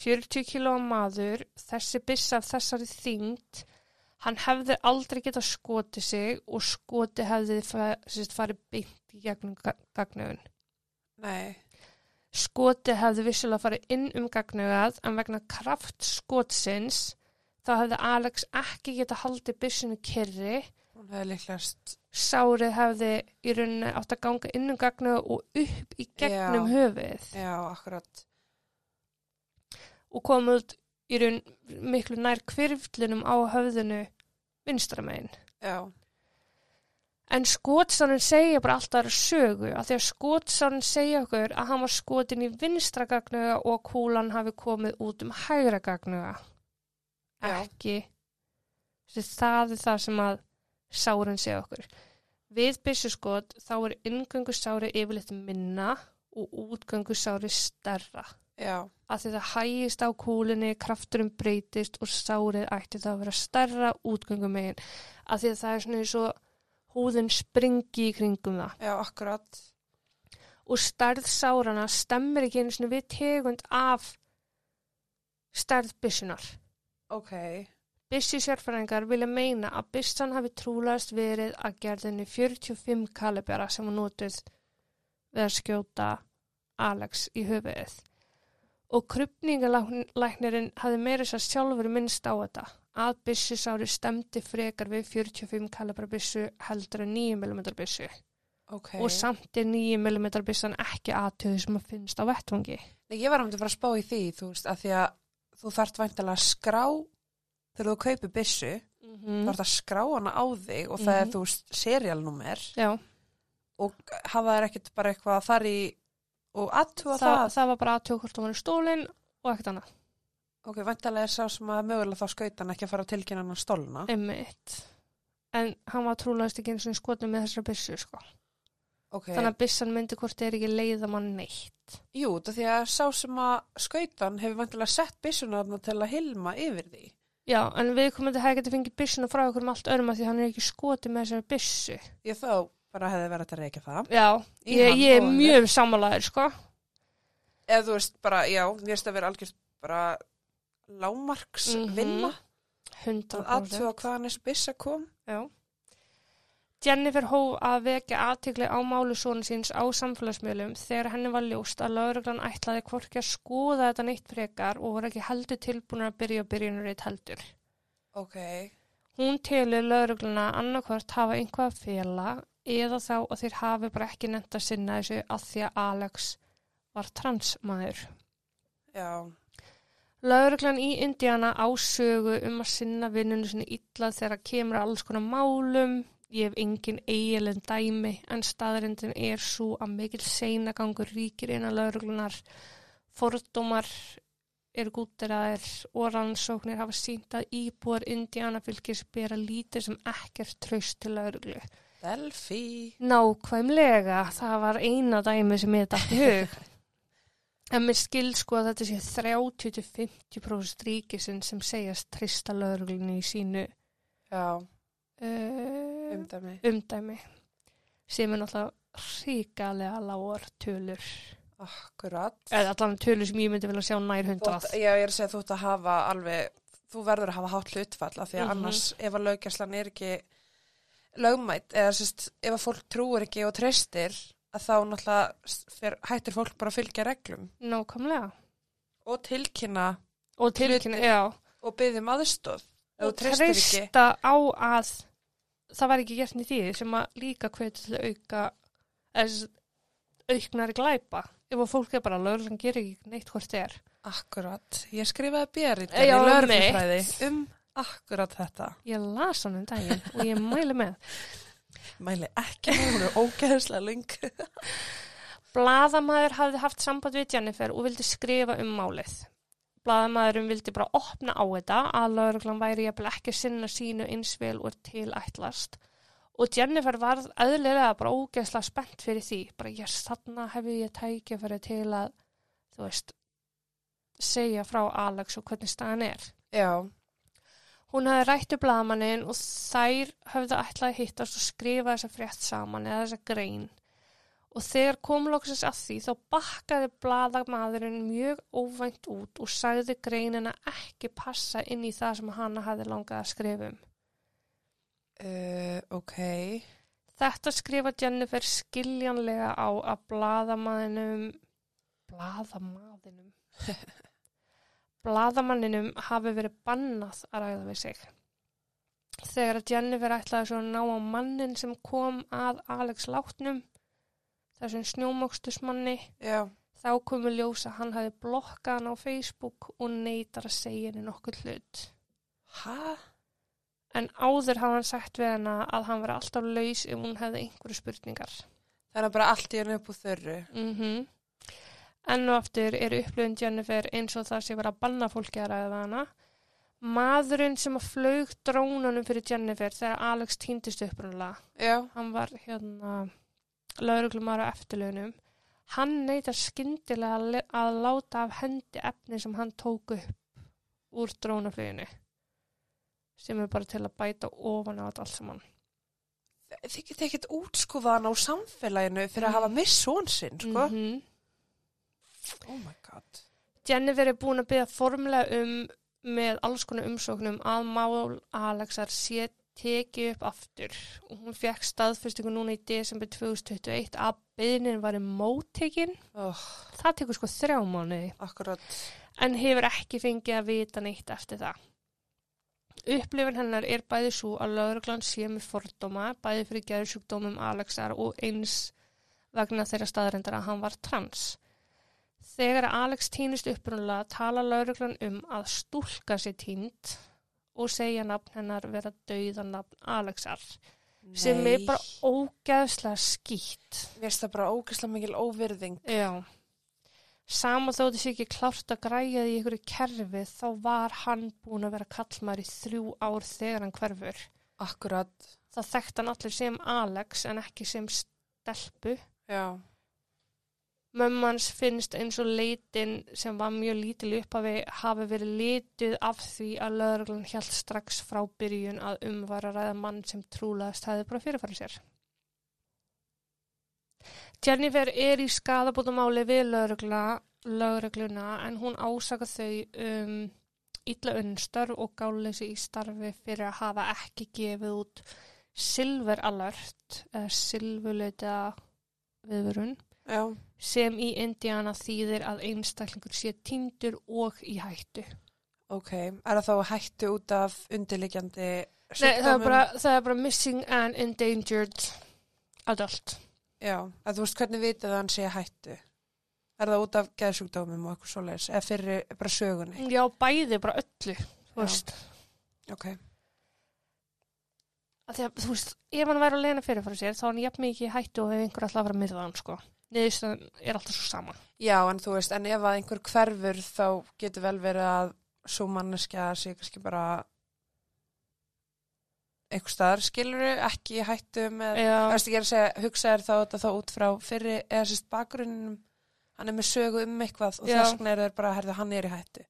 40 kíló maður, þessi byssa af þessari þyngd, hann hefði aldrei getað skotið sig og skoti hefði farið beint í gegnum gagnöfun. Nei. Skoti hefði vissulega farið inn um gagnöfað en vegna kraft skotsins þá hefði Alex ekki getað haldið byssinu kyrri. Hún hefði líklegast, Sárið hefði í rauninni átt að ganga inn um gagnöfað og upp í gegnum Já. höfuðið. já, akkurat. og kom út í raun miklu nær kvirflinum á höfðinu vinstramegin. Já, En skotsannin segja bara alltaf aðra sögu að því að skotsannin segja okkur að hann var skotin í vinstra gagnuga og kúlan hafi komið út um hægra gagnuga. Ekki. Það er það sem að sárin segja okkur. Við byssuskot þá er inngöngu sári yfirleitt minna og útgöngu sári stærra. Já, að því það hægist á kúlinni, krafturum breytist og sárið ætti það að vera stærra útgöngum megin að því að það er svona eins og húðin springi í kringum það já, akkurat. og stærð sárana stemmir ekki einu svona við tegund af stærð byssunar. Ok, Byssi sérfræðingar vilja meina að byssan hafi trúlegast verið að gerðinni 45 kalibera sem var notuð við að skjóta Alex í höfuðið. Og krupningalæknirinn hafi meira að sjálfur minnst á þetta að byssi sári stemdi frekar við 45 kalibera byssu heldur en 9 mm byssu ok. og samt er 9 mm byssan ekki aðtöðu sem að finnst á vettvangi. Nei, ég var um til að fara að spá í því, þú veist, að því að þú þarft væntalega að skrá þegar þú kaupir byssu, Mm þú þarft að skrá hana á þig og það er, Mhm. þú veist, serialnúmer og hafa þær ekkert bara eitthvað þar í og aðtúa það, það. það var bara aðtöðu hvort það var stólinn og ekkert annað. Ok, væntalega er sá sem að mögulega þá skautan ekki að fara að tilkynna hann að stólna. Einmitt. En hann var trúlegast ekki eins og skotið með þessar byssu, sko. Ok, Þannig að byssan myndi hvort er ekki leiða mann neitt. jú, það því að sá sem að skautan hefur væntalega sett byssuna þarna til að hilma yfir því. Já, en við komum til að hefði getið fengið byssuna frá okkur um allt öðrum að því hann er ekki skotið með þessar byssu. Ég þá bara hefði verið að reyka það. Já, ég, ég er mjög sammálaður, sko. Eða þú veist bara, já, mér finnst að vera algjörst bara lámarks Mhm. vinna. Hundra að aðtúa hvaðan þessi byssa kom. Já. Jennifer hóf að vekja aðtikli á málu svona síns á samfélagsmiðlum þegar henni var ljóst að lauruglan ætlaði hvorki að skoða þetta neitt frekar og voru ekki heldur tilbúin að byrja að byrjunarreit heldur. Ok, Hún telur laurugluna annarkvort hafa einhvað að fela eða þá að þeir hafi bara ekki nefnt að sinna þessu að því að Alex var transmaður. já, Lauruglan í Indiana ásögu um að sinna vinnunum sinni illa þegar kemur að alls konar málum. Ég hef engin eiginlega dæmi en staðarindin er svo að mikil seinagangur ríkir innan lauruglunar. Fordómar eru gútiraðir og rannsóknir hafa sínt að íbúar Indiana fylgis bera lítið sem ekkert traust til lauruglu. Delphi. Nákvæmlega, það var eina dæmi sem ég dætti hug. En mér skil sko að þetta sé 30-50% ríkisin sem segjast trista lögreglunni í sínu uh, umdæmi. umdæmi sem er náttúrulega ríkalega lágar tölur. Akkurat. Eða allan tölur sem ég myndi vilja sjá nær hundrað. Já, ég er að segja þú ert að hafa alveg, þú verður að hafa hátt hlutfall af því að Mhm. annars ef að löggjæslan er ekki lögmætt eða sérst, ef að fólk trúir ekki og treystir að þá náttúrulega fer, hættir fólk bara að fylgja reglum Nákvæmlega. og tilkynna Og tilkynna, Hluti- já. og byggðum þú Og treysta á að það var ekki gert nýtt í því sem að líka hvetur til að auka eða auknari glæpa. Ef að fólk er bara lögreglan gerir ekki neitt hvort þið er. Akkurat. Ég skrifaði bérið Já, í lögreglufræði um akkurat þetta. Ég las hann um daginn og ég mæli með. Mæli ekki, hún er ógeðslega lung. Blaðamaður hafði haft samband við Jennifer og vildi skrifa um málið. Blaðamaðurum vildi bara opna á þetta að lögreglan væri ekki sinna sínu eins vel og tilætlast. Og Jennifer var eðlilega bara ógeðslega spennt fyrir því. Bara, yes, þarna hefði ég tækja til að, þú veist, segja frá Alex og hvernig staðan er. Já, Hún hafði rættu blaðmannin og þær höfðu ætlaði að hittast og skrifa þessa frétt saman eða þessa grein. Og þegar kom loksins að því þá bakkaði blaðamaðurinn mjög óvænt út og sagði greinina ekki passa inn í það sem hana hafði langað að skrifa um. uh, ok. Þetta skrifa Jennifer skiljanlega á að blaðamaðinum, blaðamaðinum, blaðamanninum hafi verið bannað að ræða við sig. Þegar að Jennifer ætlaði svo að ná á mannin sem kom að Alex látnum, þessum snjómokstusmanni, Já, þá komu ljós að hann hafi blokkað hann á Facebook og neytar að segja henni nokkuð hlut. hæ? En áður hafði hann sagt við hana að hann var alltaf laus ef hún hefði einhverju spurningar. Það er bara allt í henni upp úr þörru. Mm Enn og aftur er upplöfun Jennifer eins og það sé vera að banna fólki að ræða hana. Maðurinn sem að flög drónunum fyrir Jennifer þegar Alex týndist upprunnulega, Já, hann var hérna lauruglumar á eftirlaunum, Hann neytar skyndilega að láta af hendi efni sem hann tók upp úr drónafluginu sem er bara til að bæta ofan á þetta allt saman. Þið getið ekkert útskúfaðan á samfélaginu fyrir að hafa miss són sinn, sko. Mhm. Oh my god. Jennifer er búin að byggja formulega um með alls konar umsóknum að mál Alexar sé tekið upp aftur. Og hún fekk staðfestingu núna í desember 2021 að byggnin var í móttekin. Oh, það tekur sko þrjá mánuði. Akkurat. en hefur ekki fengið að vita neitt eftir það. Upplifin hennar er bæði svo að lauruglan sé með fordóma bæði fyrir geðsjúkdómum Alexar og eins vegna þeirra staðrendar að hann var trans Þegar Alex týnist upprunalega tala lauruglan um að stúlka sér týnd og segja nafn hennar vera dauðan nafn Alexar sem er bara ógeðslega skýtt. Mér finnst það bara ógeðslega mikil óvirðing. Já. Sama þó þessi ekki klárt að græja því í ykkur kerfi þá var hann búin að vera kallmar í þrjú ár þegar hann hverfur. Akkurat. Það þekkt hann allir sem Alex en ekki sem stelpu. Já. Mömmans finnst eins og leitin sem var mjög lítil upphafi hafi verið litið af því að lögreglan hjælt strax frá byrjun að umvara ræða mann sem trúlegast hefði bara fyrirfæri sér. Jennifer er í skadabótamáli við lögregla, lögregluna en hún ásaka þau um illa unnstörf og gáleysi í starfi fyrir að hafa ekki gefið út silver alert eða silvuleita viðvörun Já. sem í Indiana þýðir að einstaklingur sé týndur og í hættu. Ok. Er það þá hættu út af undirliggjandi Nei, það er, bara, það er bara missing and endangered adult. Já. Að þú veist hvernig vitið að hann sé hættu? Er það út af geðsjúkdómum og eitthvað svoleiðis? Eða fyrir bara sögunni? Já, bæði bara öllu, þú veist. Ok. Að þú veist, ef hann væri að lena fyrirfæri sér, þá er hann jafn mikið hættu og ef einhver alltaf að fara að myrða hann, sko. Niðurstaðan er alltaf svo sama. Já, en þú veist, en ef að einhver hverfur þá getur vel verið að svo manneskja sé kannski bara einhver staðar skilur ekki í hættu með, Já, það veist ekki að segja, hugsa er þá þetta þá út frá fyrri, eða sérst bakgrunnum, hann er með sögu um eitthvað og þess vegna er þeir bara, herðu, hann er í hættu.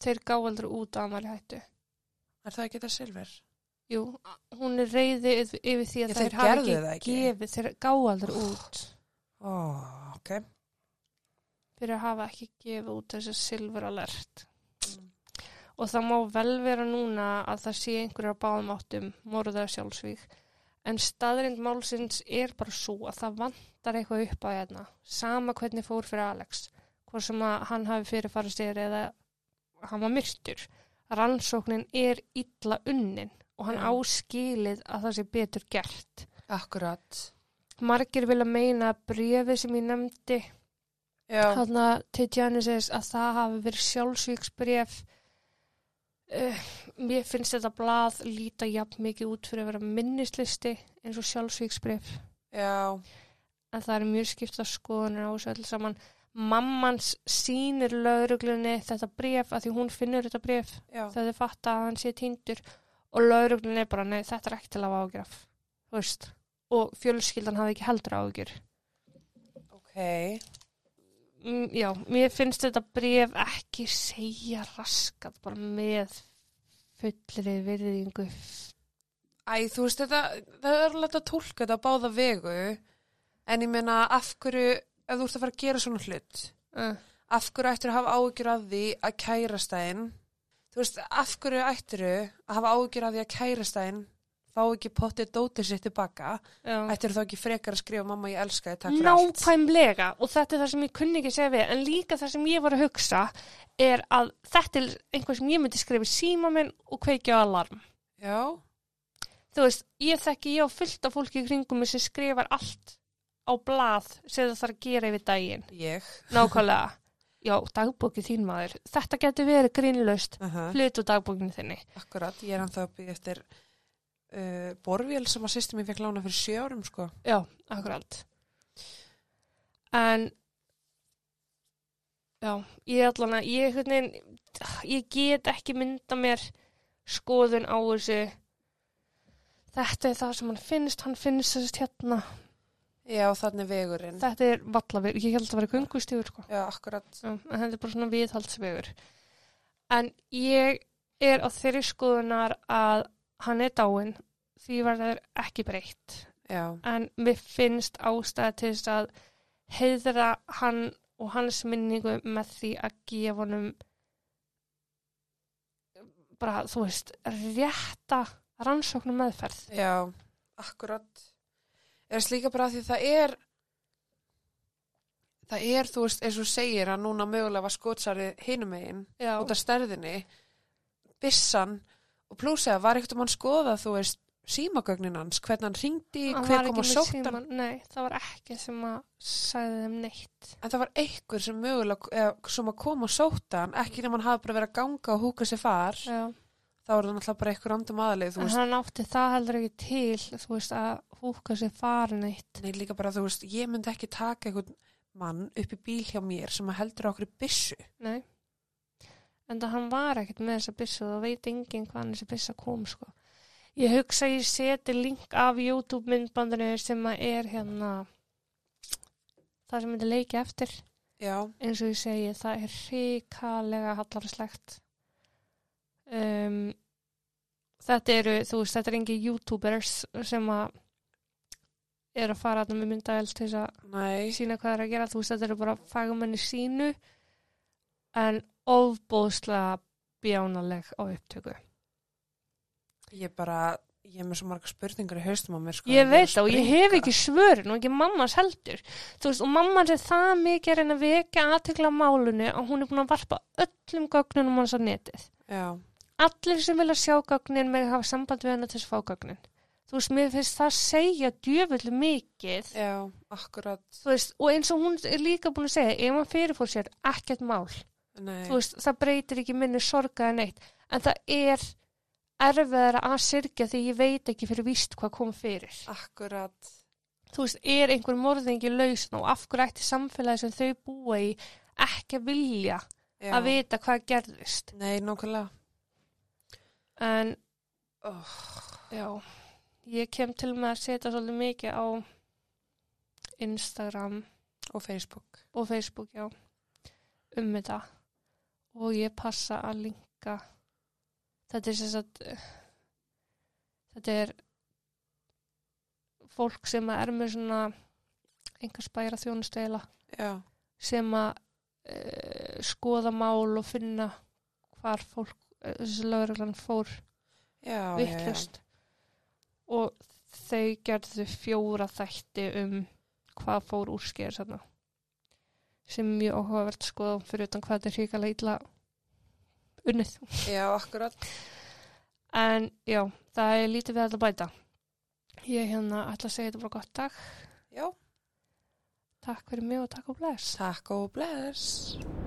þeir gá aldrei út að hann var í hættu. Er það ekki þetta silfur? Jú, hún er reyði yfir því að þeir hafi ekki, það ekki. gefið, þeir gá aldrei út Ó, ok. fyrir að hafa ekki gefið út þessi silver alert. Mm. Og það má vel vera núna að það sé einhverjar báðum áttum morða sjálfsvík. En staðrind málsins er bara svo að það vantar eitthvað upp á hérna. Sama hvernig fór fyrir Alex. Hvað sem að hann hafi fyrirfarið sér eða hann var myrtur. Rannsóknin er illa unnin og hann Já. áskilið að það sé betur gert. Akkurat. Margir vilja meina að brefið sem ég nefndi Já, þarna til Genesis að það hafi verið sjálfsvíksbref uh, mér finnst þetta blað líta jafn mikið út fyrir að vera minnislisti eins og sjálfsvíksbref já, en það er mjög skipta skoðunir á þessu öll saman. Mammans sýnir lauruglunni þetta bref að því hún finnur þetta bref þegar þið fatta að hann sé týndur. og lauruglunni er bara nei þetta er ekki til að hafa ágjörf þú veist. Og fjölskyldan hafi ekki heldur ágjör Ok. Mm, já, mér finnst þetta bref ekki segja raskat bara með fullri virðingu. Æ, þú veist þetta, það er alveg að tólka þetta á báða vegu, en ég meina af hverju, ef þú ert að fara að gera svona hlut, Uh, af hverju ættir að hafa ágjur af því að kærastæðin, þú veist, af hverju ættir að hafa ágjur af því að kærastæðin fá ekki pottið dótið sitt tilbaka, já. ættir þá ekki frekar að skrifa mamma ég elska þið, takk fyrir allt. Nákvæmlega og þetta er það sem ég kunni ekki segja við en líka það sem ég var að hugsa er að þetta er einhver sem ég myndi skrifa síma minn og kveikja á alarm. Já, Þú veist, ég þekki ég á fullt af fólki í kringum mig sem skrifar allt á blað sem það þarf að gera yfir daginn. ég. Nákvæmlega. Já, dagbókið þín maður. Þetta getur verið grínlaust. Uh Hlut úr dagbókinu þinni. Akkurat, ég er hann þá að byggja eftir uh, borvél sem að sýstum ég fekk lána fyrir sjö árum, sko. Já, akkurat. En já, ég allan að ég, veginn, ég get ekki mynda mér skoðun á þessu þetta er það sem hann finnst hann finnst þessast hérna Já, þannig vegurinn. Þetta er vallavegur, ég held að það vera göngustíður sko. Já, akkurat. Þetta er bara svona viðhaldsvegur. En ég er á þeirri skoðunar að hann er dáinn því verður ekki breytt. Já, En mér finnst ástæða til þess að heiðra hann og hans minningu með því að gefa honum bara, þú veist, rétta rannsóknum meðferð. já, akkurat. Er þess líka bara því það er, það er, þú veist, eins og segir að núna mögulega var skótsarið hinum megin Já, út af stærðinni, bissan og plúsið að var ekkert um hann skoða, þú veist, símagögnin hans, hvernig hann ringdi, hver kom með sótt hann. Nei, það var ekki sem að sagði þeim neitt. En það var einhver sem mögulega, sem að koma og sóta hann, ekki nema hann hafi bara verið að ganga og húka sér far, Já. Þá er það náttúrulega bara einhver andum aðalið, þú En hann átti það heldur ekki til, þú veist, að húka sér farin eitt. nei líka bara, þú veist, ég myndi ekki taka einhvern mann upp í bíl hjá mér sem að heldur okkur í byssu. Nei. En það hann var ekkert með þessa byssu og veit enginn hvaðan þessi byssa kom, sko. Ég hugsa ég seti link af YouTube myndbandinu sem að er hérna það sem myndi leiki eftir. Já, Eins og ég segi, það er hrikalega hallarslegt. Um, þetta eru, þú veist, þetta er engi YouTubers sem að er að fara með myndavel til þess að sína hvað það er að gera, þú veist þetta eru bara fagamenni sínu en ofbóðslega bjánaleg á upptöku. ég bara, ég er með svo marga spurningar í haustum á mér, sko. Ég veit að það og ég hef ekki svörin og ekki mammas heldur. Veist, og mammas er það mikið að reyna að vekja aðtekla málunu að hún er búin að varpa öllum gögnunum hans á netið. Já, Allir sem vilja sjá gögnin með hafa samband við hennar til þess að fá gögnin. Þú veist, mér finnst það segja djöfullu mikið. já, akkurat, Þú veist, og eins og hún er líka búin að segja, ef maður fyrirfór sér ekkert mál. nei, þú veist, það breytir ekki minni sorgaði neitt, en það er erfiðara að syrgja því ég veit ekki fyrir víst hvað kom fyrir. akkurat, Þú veist, er einhver morðingi lausn og af hverju ætti samfélagi sem þau búa í ekki að vilja já, að vita hvað gerðist. nei, nokkulega, En, oh, já, ég kem til með að setja svolítið mikið á Instagram og Facebook, og Facebook, já, um þetta. Og ég passa að linka. Þetta er sem sagt þetta er fólk sem er með svona einhver spæra þjónusteyla já, sem að uh, skoða mál og finna hvar fólk þessi lögreglan fór vittlust og þau gerðu fjóra þætti um hvað fór úrskeiður þarna sem er mjög áhugavert skoða fyrir utan hvað þetta er hrikalega illa unnið. Já, akkurat, en já, það er lítið við að bæta. Ég hérna ætla að segja þetta bara gott dag. Já, takk fyrir mig og takk og bless. Takk og bless.